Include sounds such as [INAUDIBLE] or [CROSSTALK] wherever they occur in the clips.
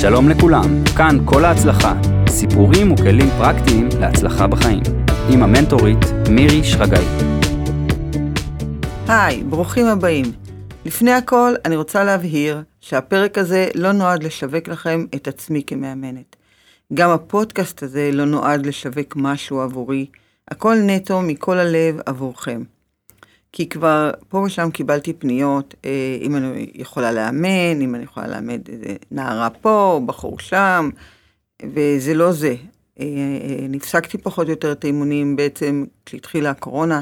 שלום לכולם, כאן כל ההצלחה, סיפורים וכלים פרקטיים להצלחה בחיים, עם המנטורית מירי שרגאי. היי, ברוכים הבאים. לפני הכל, אני רוצה להבהיר שהפרק הזה לא נועד לשווק לכם את עצמי כמאמנת. גם הפודקאסט הזה לא נועד לשווק משהו עבורי, הכל נטו מכל הלב עבורכם. כי כבר פה ושם קיבלתי פניות, אה, אם אני יכולה לאמן, אם אני יכולה לאמן איזה נערה פה, בחור שם, וזה לא זה. אה, אה, נפסקתי פחות או יותר את האימונים בעצם כשהתחילה הקורונה,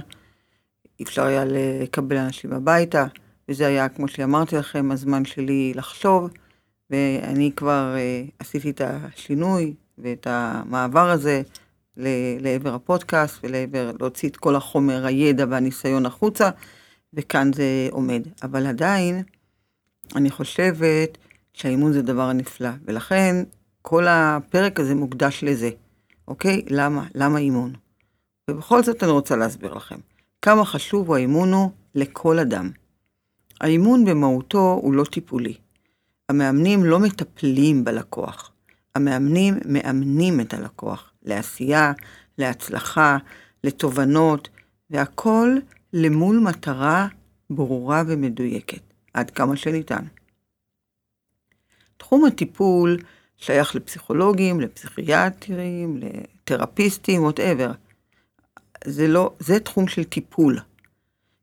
אי אפשר היה לקבל אנשים הביתה, וזה היה, כמו שאמרתי לכם, הזמן שלי לחשוב, ואני כבר אה, עשיתי את השינוי ואת המעבר הזה. לעבר הפודקאסט ולעבר להוציא את כל החומר, הידע והניסיון החוצה, וכאן זה עומד. אבל עדיין, אני חושבת שהאימון זה דבר נפלא, ולכן כל הפרק הזה מוקדש לזה, אוקיי? למה? למה אימון? ובכל זאת אני רוצה להסביר לכם כמה חשוב האימון הוא לכל אדם. האימון במהותו הוא לא טיפולי. המאמנים לא מטפלים בלקוח. המאמנים מאמנים את הלקוח לעשייה, להצלחה, לתובנות, והכל למול מטרה ברורה ומדויקת, עד כמה שניתן. תחום הטיפול שייך לפסיכולוגים, לפסיכיאטרים, לתרפיסטים, וואטאבר. זה לא, זה תחום של טיפול.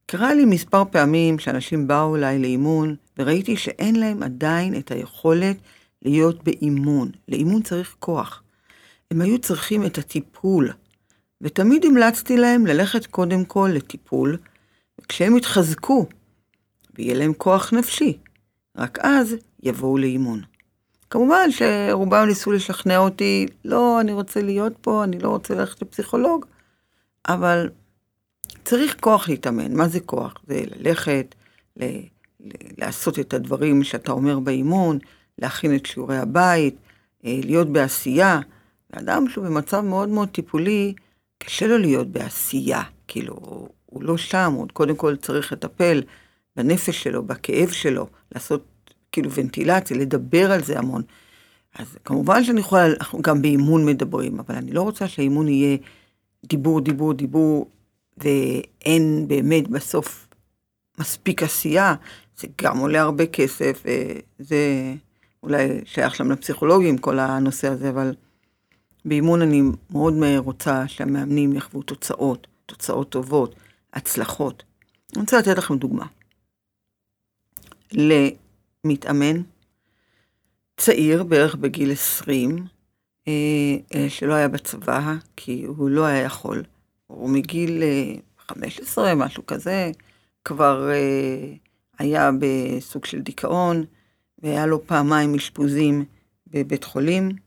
קרה לי מספר פעמים שאנשים באו אליי לאימון, וראיתי שאין להם עדיין את היכולת להיות באימון. לאימון צריך כוח. הם היו צריכים את הטיפול, ותמיד המלצתי להם ללכת קודם כל לטיפול, וכשהם יתחזקו, ויהיה להם כוח נפשי, רק אז יבואו לאימון. כמובן שרובם ניסו לשכנע אותי, לא, אני רוצה להיות פה, אני לא רוצה ללכת לפסיכולוג, אבל צריך כוח להתאמן. מה זה כוח? זה ללכת, ל- ל- לעשות את הדברים שאתה אומר באימון, להכין את שיעורי הבית, אה, להיות בעשייה. אדם שהוא במצב מאוד מאוד טיפולי, קשה לו להיות בעשייה. כאילו, הוא לא שם, הוא קודם כל צריך לטפל בנפש שלו, בכאב שלו, לעשות כאילו ונטילציה, לדבר על זה המון. אז כמובן שאני יכולה, אנחנו גם באימון מדברים, אבל אני לא רוצה שהאימון יהיה דיבור, דיבור, דיבור, ואין באמת בסוף מספיק עשייה. זה גם עולה הרבה כסף, וזה אולי שייך שם לפסיכולוגים, כל הנושא הזה, אבל באימון אני מאוד רוצה שהמאמנים יחוו תוצאות, תוצאות טובות, הצלחות. אני רוצה לתת לכם דוגמה. למתאמן צעיר, בערך בגיל 20, אה, אה, שלא היה בצבא, כי הוא לא היה יכול. הוא מגיל 15, אה, משהו כזה, כבר היה בסוג של דיכאון, והיה לו פעמיים אשפוזים בבית חולים.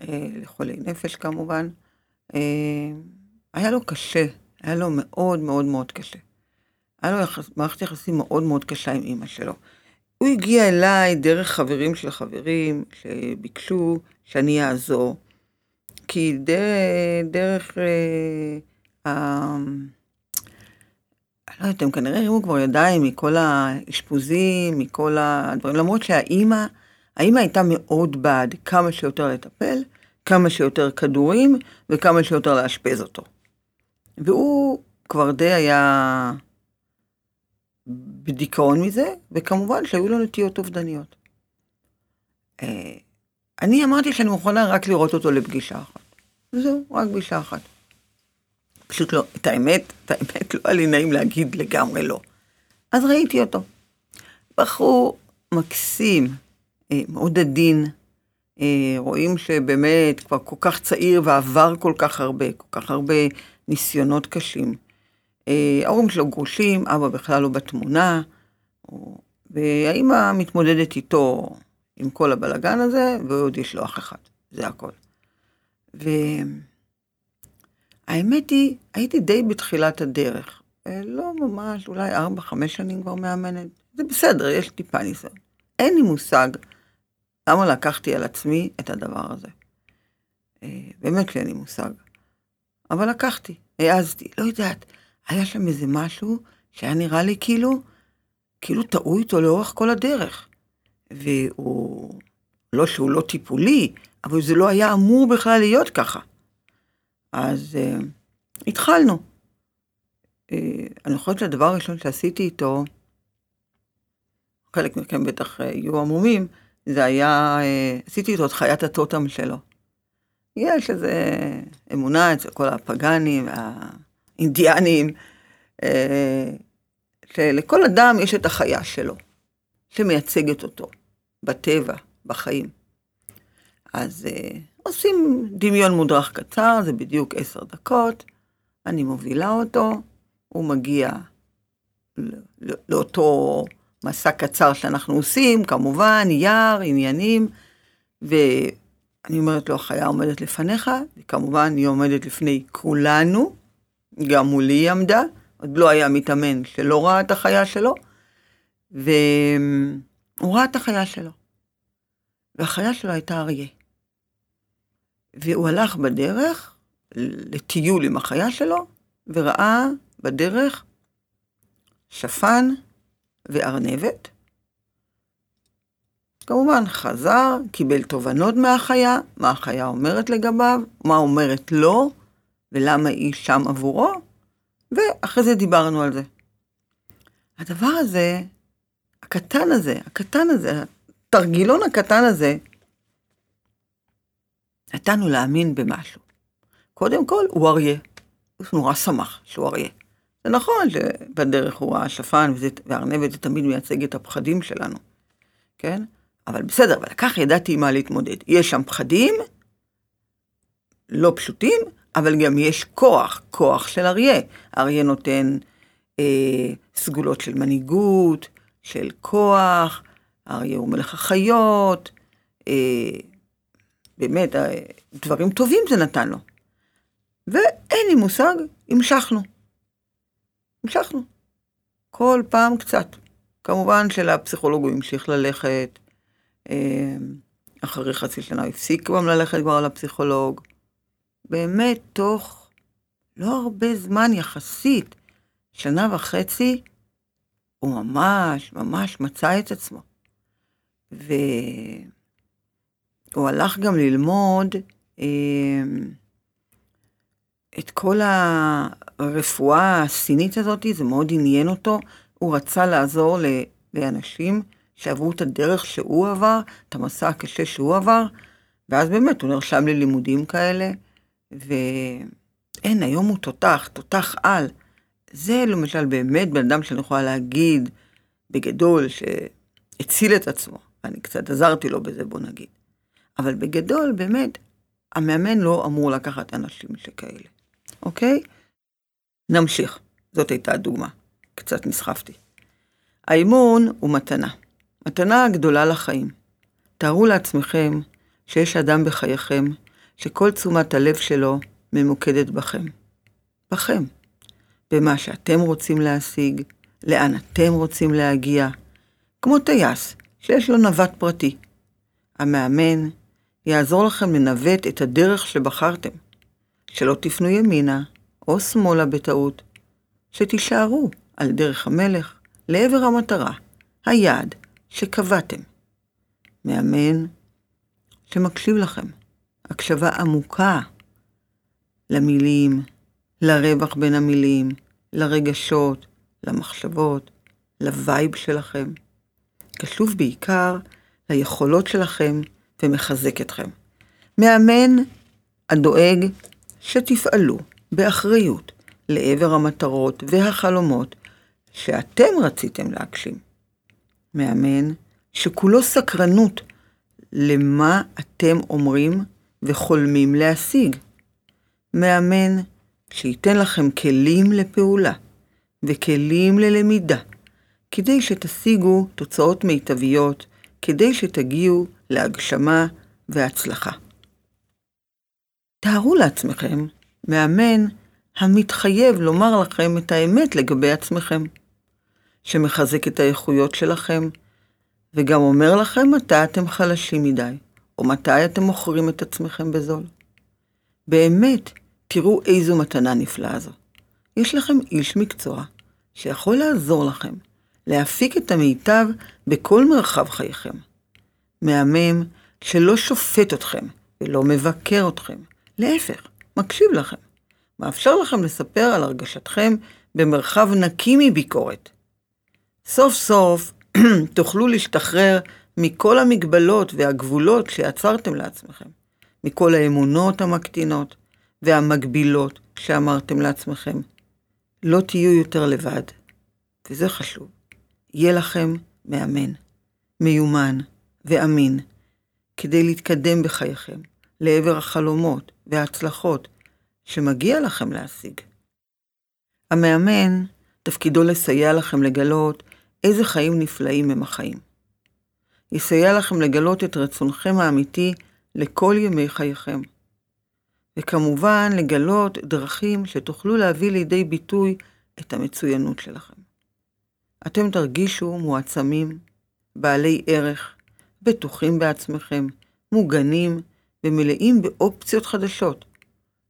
אה, לחולי נפש כמובן. אה, היה לו קשה, היה לו מאוד מאוד מאוד קשה. היה לו יחס, מערכת יחסים מאוד מאוד קשה עם אימא שלו. הוא הגיע אליי דרך חברים של חברים שביקשו שאני אעזור, כי דרך, אה, אה, אני לא יודעת, הם כנראה הרימו כבר ידיים מכל האשפוזים, מכל הדברים, למרות שהאימא האמא הייתה מאוד בעד כמה שיותר לטפל, כמה שיותר כדורים וכמה שיותר לאשפז אותו. והוא כבר די היה בדיכאון מזה, וכמובן שהיו לו נטיות אובדניות. אה, אני אמרתי שאני מוכנה רק לראות אותו לפגישה אחת. וזהו, רק פגישה אחת. פשוט לא, את האמת, את האמת לא היה לי נעים להגיד לגמרי לא. אז ראיתי אותו. בחור מקסים, מאוד עדין, אה, רואים שבאמת כבר כל כך צעיר ועבר כל כך הרבה, כל כך הרבה ניסיונות קשים. אה, ההורים שלו גרושים, אבא בכלל לא בתמונה, והאימא מתמודדת איתו עם כל הבלגן הזה, ועוד יש לו אח אחד, זה הכל. והאמת היא, הייתי די בתחילת הדרך. לא ממש, אולי 4-5 שנים כבר מאמנת. זה בסדר, יש טיפה ניסיון. אין לי מושג למה לקחתי על עצמי את הדבר הזה? אה, באמת שאין לי מושג. אבל לקחתי, העזתי, לא יודעת, היה שם איזה משהו שהיה נראה לי כאילו, כאילו טעו איתו לאורך כל הדרך. והוא לא שהוא לא טיפולי, אבל זה לא היה אמור בכלל להיות ככה. אז uh, התחלנו. Uh, אני חושבת שהדבר הראשון שעשיתי איתו, חלק מכם בטח uh, יהיו עמומים, זה היה, uh, עשיתי איתו את חיית הטוטם שלו. יש איזו אמונה אצל כל הפגאנים והאינדיאנים, uh, שלכל אדם יש את החיה שלו, שמייצגת אותו, בטבע, בחיים. אז uh, עושים דמיון מודרך קצר, זה בדיוק עשר דקות, אני מובילה אותו, הוא מגיע לאותו מסע קצר שאנחנו עושים, כמובן, יער, עניינים, ואני אומרת לו, החיה עומדת לפניך, וכמובן היא עומדת לפני כולנו, גם מולי היא עמדה, עוד לא היה מתאמן שלא ראה את החיה שלו, והוא ראה את החיה שלו. והחיה שלו הייתה אריה. והוא הלך בדרך לטיול עם החיה שלו, וראה בדרך שפן וארנבת. כמובן חזר, קיבל תובנות מהחיה, מה החיה אומרת לגביו, מה אומרת לו, ולמה היא שם עבורו, ואחרי זה דיברנו על זה. הדבר הזה, הקטן הזה, הקטן הזה, התרגילון הקטן הזה, נתנו להאמין במשהו. קודם כל, הוא אריה. הוא נורא שמח שהוא אריה. זה נכון שבדרך הוא ראה שפן וארנבת זה תמיד מייצג את הפחדים שלנו, כן? אבל בסדר, אבל כך ידעתי מה להתמודד. יש שם פחדים, לא פשוטים, אבל גם יש כוח, כוח של אריה. אריה נותן אה, סגולות של מנהיגות, של כוח, אריה הוא מלך החיות, אה, באמת, אה, דברים טובים זה נתן לו. ואין לי מושג, המשכנו. המשכנו. כל פעם קצת. כמובן שלפסיכולוג הוא המשיך ללכת, אה, אחרי חצי שנה הוא הפסיק גם ללכת כבר לפסיכולוג. באמת, תוך לא הרבה זמן יחסית, שנה וחצי, הוא ממש, ממש מצא את עצמו. ו... הוא הלך גם ללמוד אה, את כל הרפואה הסינית הזאת, זה מאוד עניין אותו. הוא רצה לעזור לאנשים שעברו את הדרך שהוא עבר, את המסע הקשה שהוא עבר, ואז באמת הוא נרשם ללימודים כאלה, ואין, היום הוא תותח, תותח על. זה למשל באמת בן אדם שאני יכולה להגיד בגדול שהציל את עצמו. אני קצת עזרתי לו בזה, בוא נגיד. אבל בגדול, באמת, המאמן לא אמור לקחת אנשים שכאלה, אוקיי? נמשיך, זאת הייתה הדוגמה, קצת נסחפתי. האימון הוא מתנה, מתנה גדולה לחיים. תארו לעצמכם שיש אדם בחייכם שכל תשומת הלב שלו ממוקדת בכם. בכם. במה שאתם רוצים להשיג, לאן אתם רוצים להגיע. כמו טייס שיש לו נווט פרטי. המאמן יעזור לכם לנווט את הדרך שבחרתם. שלא תפנו ימינה או שמאלה בטעות, שתישארו על דרך המלך לעבר המטרה, היעד שקבעתם. מאמן שמקשיב לכם, הקשבה עמוקה למילים, לרווח בין המילים, לרגשות, למחשבות, לווייב שלכם. קשוב בעיקר ליכולות שלכם ומחזק אתכם. מאמן הדואג שתפעלו באחריות לעבר המטרות והחלומות שאתם רציתם להגשים. מאמן שכולו סקרנות למה אתם אומרים וחולמים להשיג. מאמן שייתן לכם כלים לפעולה וכלים ללמידה, כדי שתשיגו תוצאות מיטביות, כדי שתגיעו להגשמה והצלחה. תארו לעצמכם מאמן המתחייב לומר לכם את האמת לגבי עצמכם, שמחזק את האיכויות שלכם, וגם אומר לכם מתי אתם חלשים מדי, או מתי אתם מוכרים את עצמכם בזול. באמת, תראו איזו מתנה נפלאה זו. יש לכם איש מקצוע שיכול לעזור לכם להפיק את המיטב בכל מרחב חייכם. מהמם שלא שופט אתכם ולא מבקר אתכם, להפך, מקשיב לכם, מאפשר לכם לספר על הרגשתכם במרחב נקי מביקורת. סוף סוף [CLEARS THROAT] תוכלו להשתחרר מכל המגבלות והגבולות שיצרתם לעצמכם, מכל האמונות המקטינות והמגבילות שאמרתם לעצמכם. לא תהיו יותר לבד, וזה חשוב. יהיה לכם מאמן, מיומן ואמין, כדי להתקדם בחייכם לעבר החלומות וההצלחות שמגיע לכם להשיג. המאמן, תפקידו לסייע לכם לגלות איזה חיים נפלאים הם החיים. יסייע לכם לגלות את רצונכם האמיתי לכל ימי חייכם. וכמובן לגלות דרכים שתוכלו להביא לידי ביטוי את המצוינות שלכם. אתם תרגישו מועצמים, בעלי ערך, בטוחים בעצמכם, מוגנים ומלאים באופציות חדשות.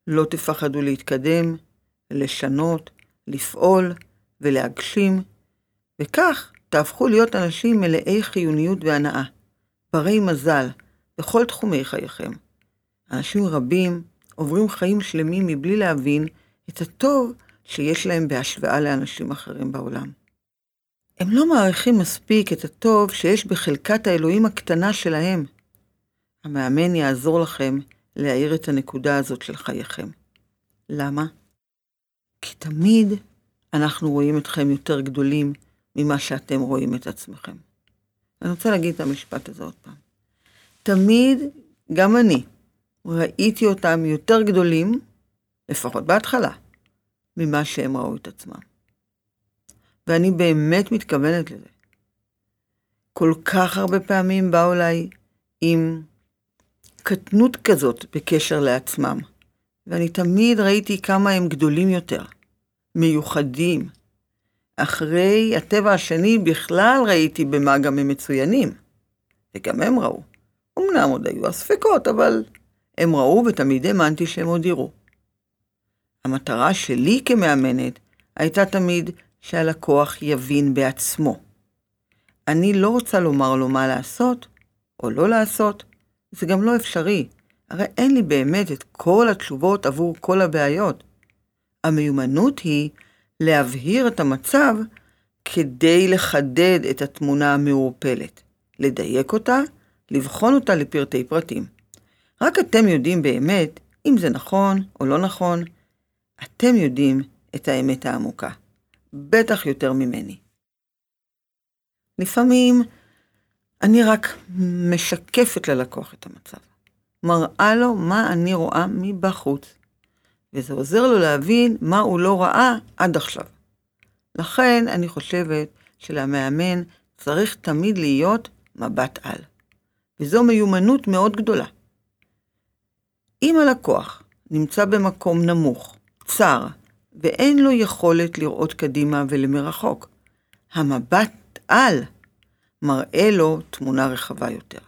לא תפחדו להתקדם, לשנות, לפעול ולהגשים, וכך תהפכו להיות אנשים מלאי חיוניות והנאה, ברי מזל, בכל תחומי חייכם. אנשים רבים עוברים חיים שלמים מבלי להבין את הטוב שיש להם בהשוואה לאנשים אחרים בעולם. הם לא מעריכים מספיק את הטוב שיש בחלקת האלוהים הקטנה שלהם. המאמן יעזור לכם להאיר את הנקודה הזאת של חייכם. למה? כי תמיד אנחנו רואים אתכם יותר גדולים ממה שאתם רואים את עצמכם. אני רוצה להגיד את המשפט הזה עוד פעם. תמיד, גם אני, ראיתי אותם יותר גדולים, לפחות בהתחלה, ממה שהם ראו את עצמם. ואני באמת מתכוונת לזה. כל כך הרבה פעמים באו אליי עם קטנות כזאת בקשר לעצמם, ואני תמיד ראיתי כמה הם גדולים יותר, מיוחדים. אחרי הטבע השני בכלל ראיתי במה גם הם מצוינים, וגם הם ראו. אמנם עוד היו הספקות, אבל הם ראו ותמיד האמנתי שהם עוד יראו. המטרה שלי כמאמנת הייתה תמיד שהלקוח יבין בעצמו. אני לא רוצה לומר לו מה לעשות או לא לעשות, זה גם לא אפשרי. הרי אין לי באמת את כל התשובות עבור כל הבעיות. המיומנות היא להבהיר את המצב כדי לחדד את התמונה המעורפלת, לדייק אותה, לבחון אותה לפרטי פרטים. רק אתם יודעים באמת אם זה נכון או לא נכון. אתם יודעים את האמת העמוקה. בטח יותר ממני. לפעמים אני רק משקפת ללקוח את המצב, מראה לו מה אני רואה מבחוץ, וזה עוזר לו להבין מה הוא לא ראה עד עכשיו. לכן אני חושבת שלמאמן צריך תמיד להיות מבט על, וזו מיומנות מאוד גדולה. אם הלקוח נמצא במקום נמוך, צר, ואין לו יכולת לראות קדימה ולמרחוק, המבט על מראה לו תמונה רחבה יותר,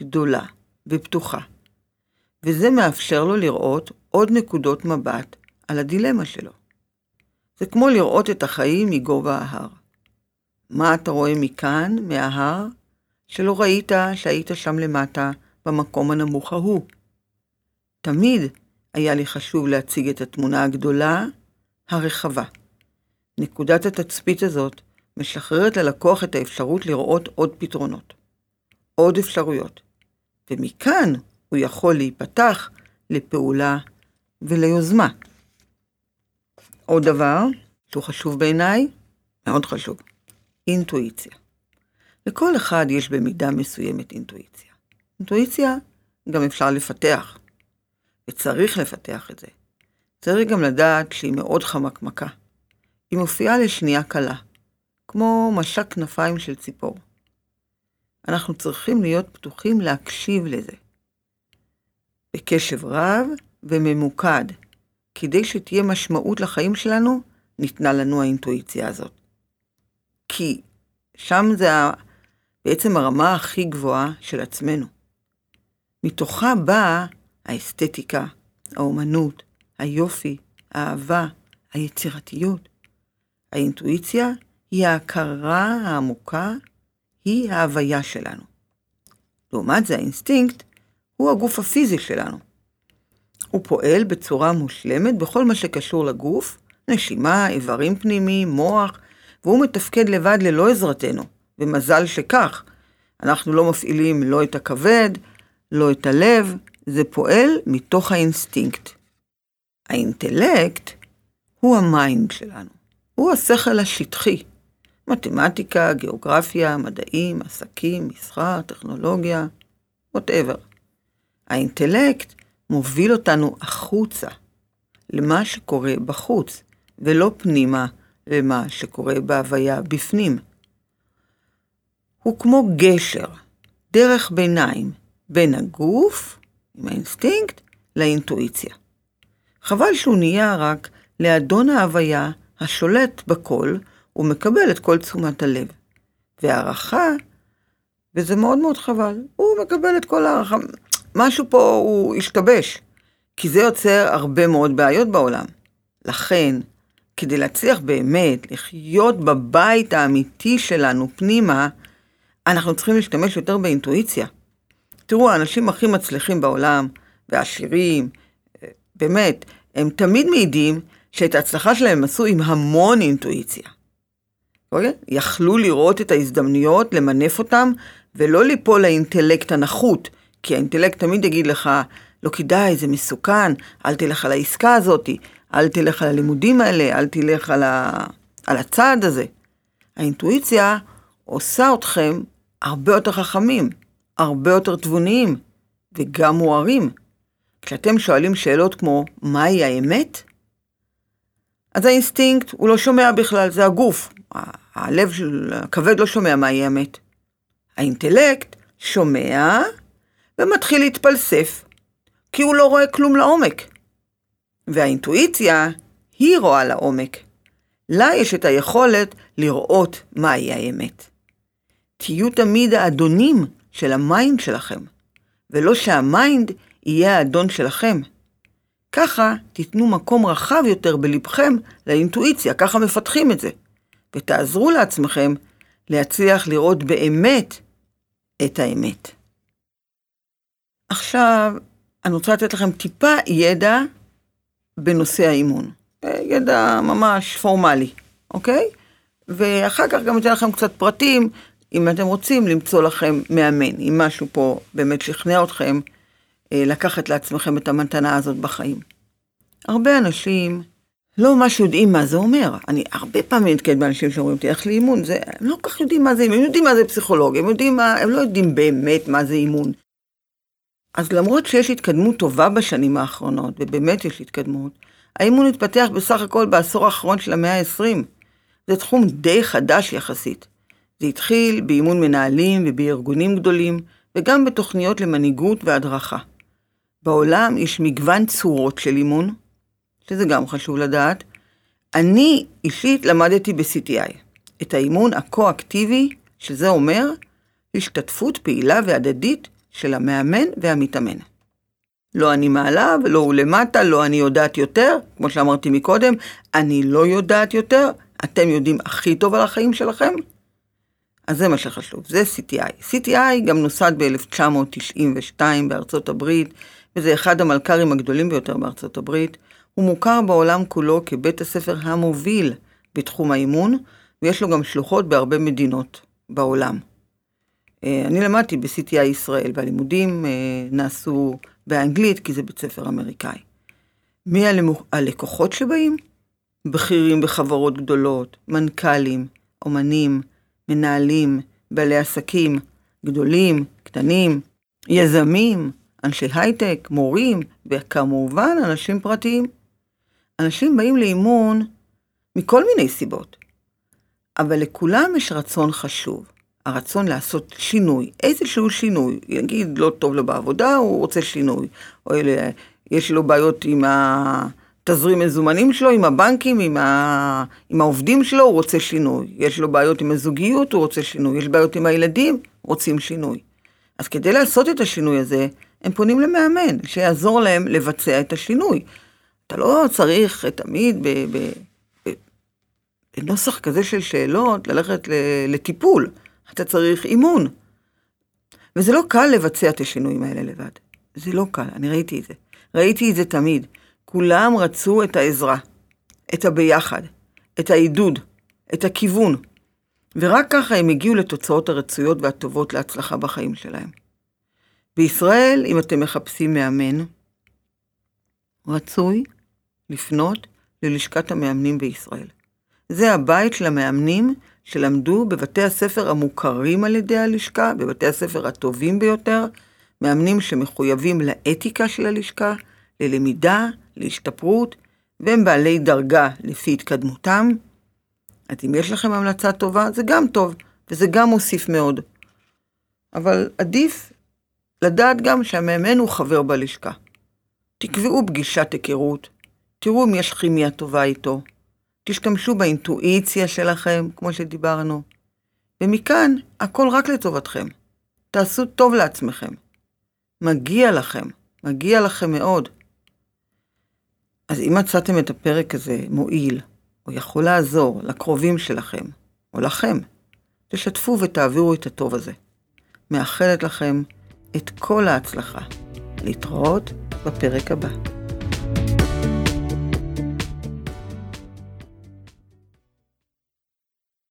גדולה ופתוחה, וזה מאפשר לו לראות עוד נקודות מבט על הדילמה שלו. זה כמו לראות את החיים מגובה ההר. מה אתה רואה מכאן, מההר, שלא ראית שהיית שם למטה, במקום הנמוך ההוא? תמיד היה לי חשוב להציג את התמונה הגדולה, הרחבה. נקודת התצפית הזאת משחררת ללקוח את האפשרות לראות עוד פתרונות, עוד אפשרויות, ומכאן הוא יכול להיפתח לפעולה וליוזמה. עוד דבר שהוא חשוב בעיניי, מאוד חשוב, אינטואיציה. לכל אחד יש במידה מסוימת אינטואיציה. אינטואיציה גם אפשר לפתח, וצריך לפתח את זה. צריך גם לדעת שהיא מאוד חמקמקה. היא מופיעה לשנייה קלה, כמו משק כנפיים של ציפור. אנחנו צריכים להיות פתוחים להקשיב לזה. בקשב רב וממוקד, כדי שתהיה משמעות לחיים שלנו, ניתנה לנו האינטואיציה הזאת. כי שם זה בעצם הרמה הכי גבוהה של עצמנו. מתוכה באה האסתטיקה, האומנות, היופי, האהבה, היצירתיות. האינטואיציה היא ההכרה העמוקה, היא ההוויה שלנו. לעומת זה האינסטינקט הוא הגוף הפיזי שלנו. הוא פועל בצורה מושלמת בכל מה שקשור לגוף, נשימה, איברים פנימיים, מוח, והוא מתפקד לבד ללא עזרתנו, ומזל שכך. אנחנו לא מפעילים לא את הכבד, לא את הלב, זה פועל מתוך האינסטינקט. האינטלקט הוא ה mind שלנו, הוא השכל השטחי. מתמטיקה, גיאוגרפיה, מדעים, עסקים, מסחר, טכנולוגיה, whatever. האינטלקט מוביל אותנו החוצה, למה שקורה בחוץ, ולא פנימה למה שקורה בהוויה בפנים. הוא כמו גשר, דרך ביניים, בין הגוף, עם האינסטינקט, לאינטואיציה. חבל שהוא נהיה רק לאדון ההוויה השולט בכל ומקבל את כל תשומת הלב. והערכה, וזה מאוד מאוד חבל, הוא מקבל את כל הערכה. משהו פה הוא השתבש, כי זה יוצר הרבה מאוד בעיות בעולם. לכן, כדי להצליח באמת לחיות בבית האמיתי שלנו פנימה, אנחנו צריכים להשתמש יותר באינטואיציה. תראו, האנשים הכי מצליחים בעולם, והעשירים, באמת, הם תמיד מעידים שאת ההצלחה שלהם הם עשו עם המון אינטואיציה. אוקיי? יכלו לראות את ההזדמנויות, למנף אותם, ולא ליפול לאינטלקט הנחות, כי האינטלקט תמיד יגיד לך, לא כדאי, זה מסוכן, אל תלך על העסקה הזאת, אל תלך על הלימודים האלה, אל תלך על, ה... על הצעד הזה. האינטואיציה עושה אתכם הרבה יותר חכמים, הרבה יותר תבוניים, וגם מוארים. כשאתם שואלים שאלות כמו, מהי האמת? אז האינסטינקט הוא לא שומע בכלל, זה הגוף. הלב הכבד לא שומע מהי האמת. האינטלקט שומע ומתחיל להתפלסף, כי הוא לא רואה כלום לעומק. והאינטואיציה, היא רואה לעומק. לה יש את היכולת לראות מהי האמת. תהיו תמיד האדונים של המיינד שלכם, ולא שהמיינד יהיה האדון שלכם. ככה תיתנו מקום רחב יותר בלבכם לאינטואיציה, ככה מפתחים את זה. ותעזרו לעצמכם להצליח לראות באמת את האמת. עכשיו, אני רוצה לתת לכם טיפה ידע בנושא האימון. ידע ממש פורמלי, אוקיי? ואחר כך גם אתן לכם קצת פרטים, אם אתם רוצים למצוא לכם מאמן, אם משהו פה באמת שכנע אתכם אה, לקחת לעצמכם את המתנה הזאת בחיים. הרבה אנשים לא ממש יודעים מה זה אומר. אני הרבה פעמים נתקלת באנשים שאומרים אותי, איך לאימון? זה, הם לא כל כך יודעים מה זה אימון, הם יודעים מה זה פסיכולוגיה, הם, יודעים מה, הם לא יודעים באמת מה זה אימון. אז למרות שיש התקדמות טובה בשנים האחרונות, ובאמת יש התקדמות, האימון התפתח בסך הכל בעשור האחרון של המאה ה-20. זה תחום די חדש יחסית. זה התחיל באימון מנהלים ובארגונים גדולים, וגם בתוכניות למנהיגות והדרכה. בעולם יש מגוון צורות של אימון, שזה גם חשוב לדעת. אני אישית למדתי ב-CTI, את האימון הקו-אקטיבי, שזה אומר השתתפות פעילה והדדית של המאמן והמתאמן. לא אני מעלה ולא הוא למטה, לא אני יודעת יותר, כמו שאמרתי מקודם, אני לא יודעת יותר, אתם יודעים הכי טוב על החיים שלכם? אז זה מה שחשוב, זה CTI. CTI גם נוסד ב-1992 בארצות הברית, וזה אחד המלכ"רים הגדולים ביותר בארצות הברית. הוא מוכר בעולם כולו כבית הספר המוביל בתחום האימון, ויש לו גם שלוחות בהרבה מדינות בעולם. אה, אני למדתי ב-CTI ישראל, והלימודים אה, נעשו באנגלית, כי זה בית ספר אמריקאי. מי הלקוחות שבאים? בכירים בחברות גדולות, מנכ"לים, אומנים, מנהלים, בעלי עסקים, גדולים, קטנים, יזמים, אנשי הייטק, מורים, וכמובן אנשים פרטיים. אנשים באים לאימון מכל מיני סיבות, אבל לכולם יש רצון חשוב. הרצון לעשות שינוי, איזשהו שינוי, יגיד לא טוב לו בעבודה, הוא רוצה שינוי, או אלה, יש לו בעיות עם התזרים מזומנים שלו, עם הבנקים, עם, ה... עם העובדים שלו, הוא רוצה שינוי, יש לו בעיות עם הזוגיות, הוא רוצה שינוי, יש בעיות עם הילדים, רוצים שינוי. אז כדי לעשות את השינוי הזה, הם פונים למאמן, שיעזור להם לבצע את השינוי. אתה לא צריך תמיד. בנוסח כזה של שאלות ללכת לטיפול. אתה צריך אימון. וזה לא קל לבצע את השינויים האלה לבד. זה לא קל, אני ראיתי את זה. ראיתי את זה תמיד. כולם רצו את העזרה, את הביחד, את העידוד, את הכיוון. ורק ככה הם הגיעו לתוצאות הרצויות והטובות להצלחה בחיים שלהם. בישראל, אם אתם מחפשים מאמן, רצוי לפנות ללשכת המאמנים בישראל. זה הבית של המאמנים שלמדו בבתי הספר המוכרים על ידי הלשכה, בבתי הספר הטובים ביותר, מאמנים שמחויבים לאתיקה של הלשכה, ללמידה, להשתפרות, והם בעלי דרגה לפי התקדמותם. אז אם יש לכם המלצה טובה, זה גם טוב, וזה גם מוסיף מאוד. אבל עדיף לדעת גם שהמאמן הוא חבר בלשכה. תקבעו פגישת היכרות, תראו אם יש כימיה טובה איתו, תשתמשו באינטואיציה שלכם, כמו שדיברנו, ומכאן הכל רק לטובתכם. תעשו טוב לעצמכם. מגיע לכם, מגיע לכם מאוד. אז אם מצאתם את הפרק הזה מועיל, או יכול לעזור לקרובים שלכם, או לכם, תשתפו ותעבירו את הטוב הזה. מאחלת לכם את כל ההצלחה. להתראות בפרק הבא.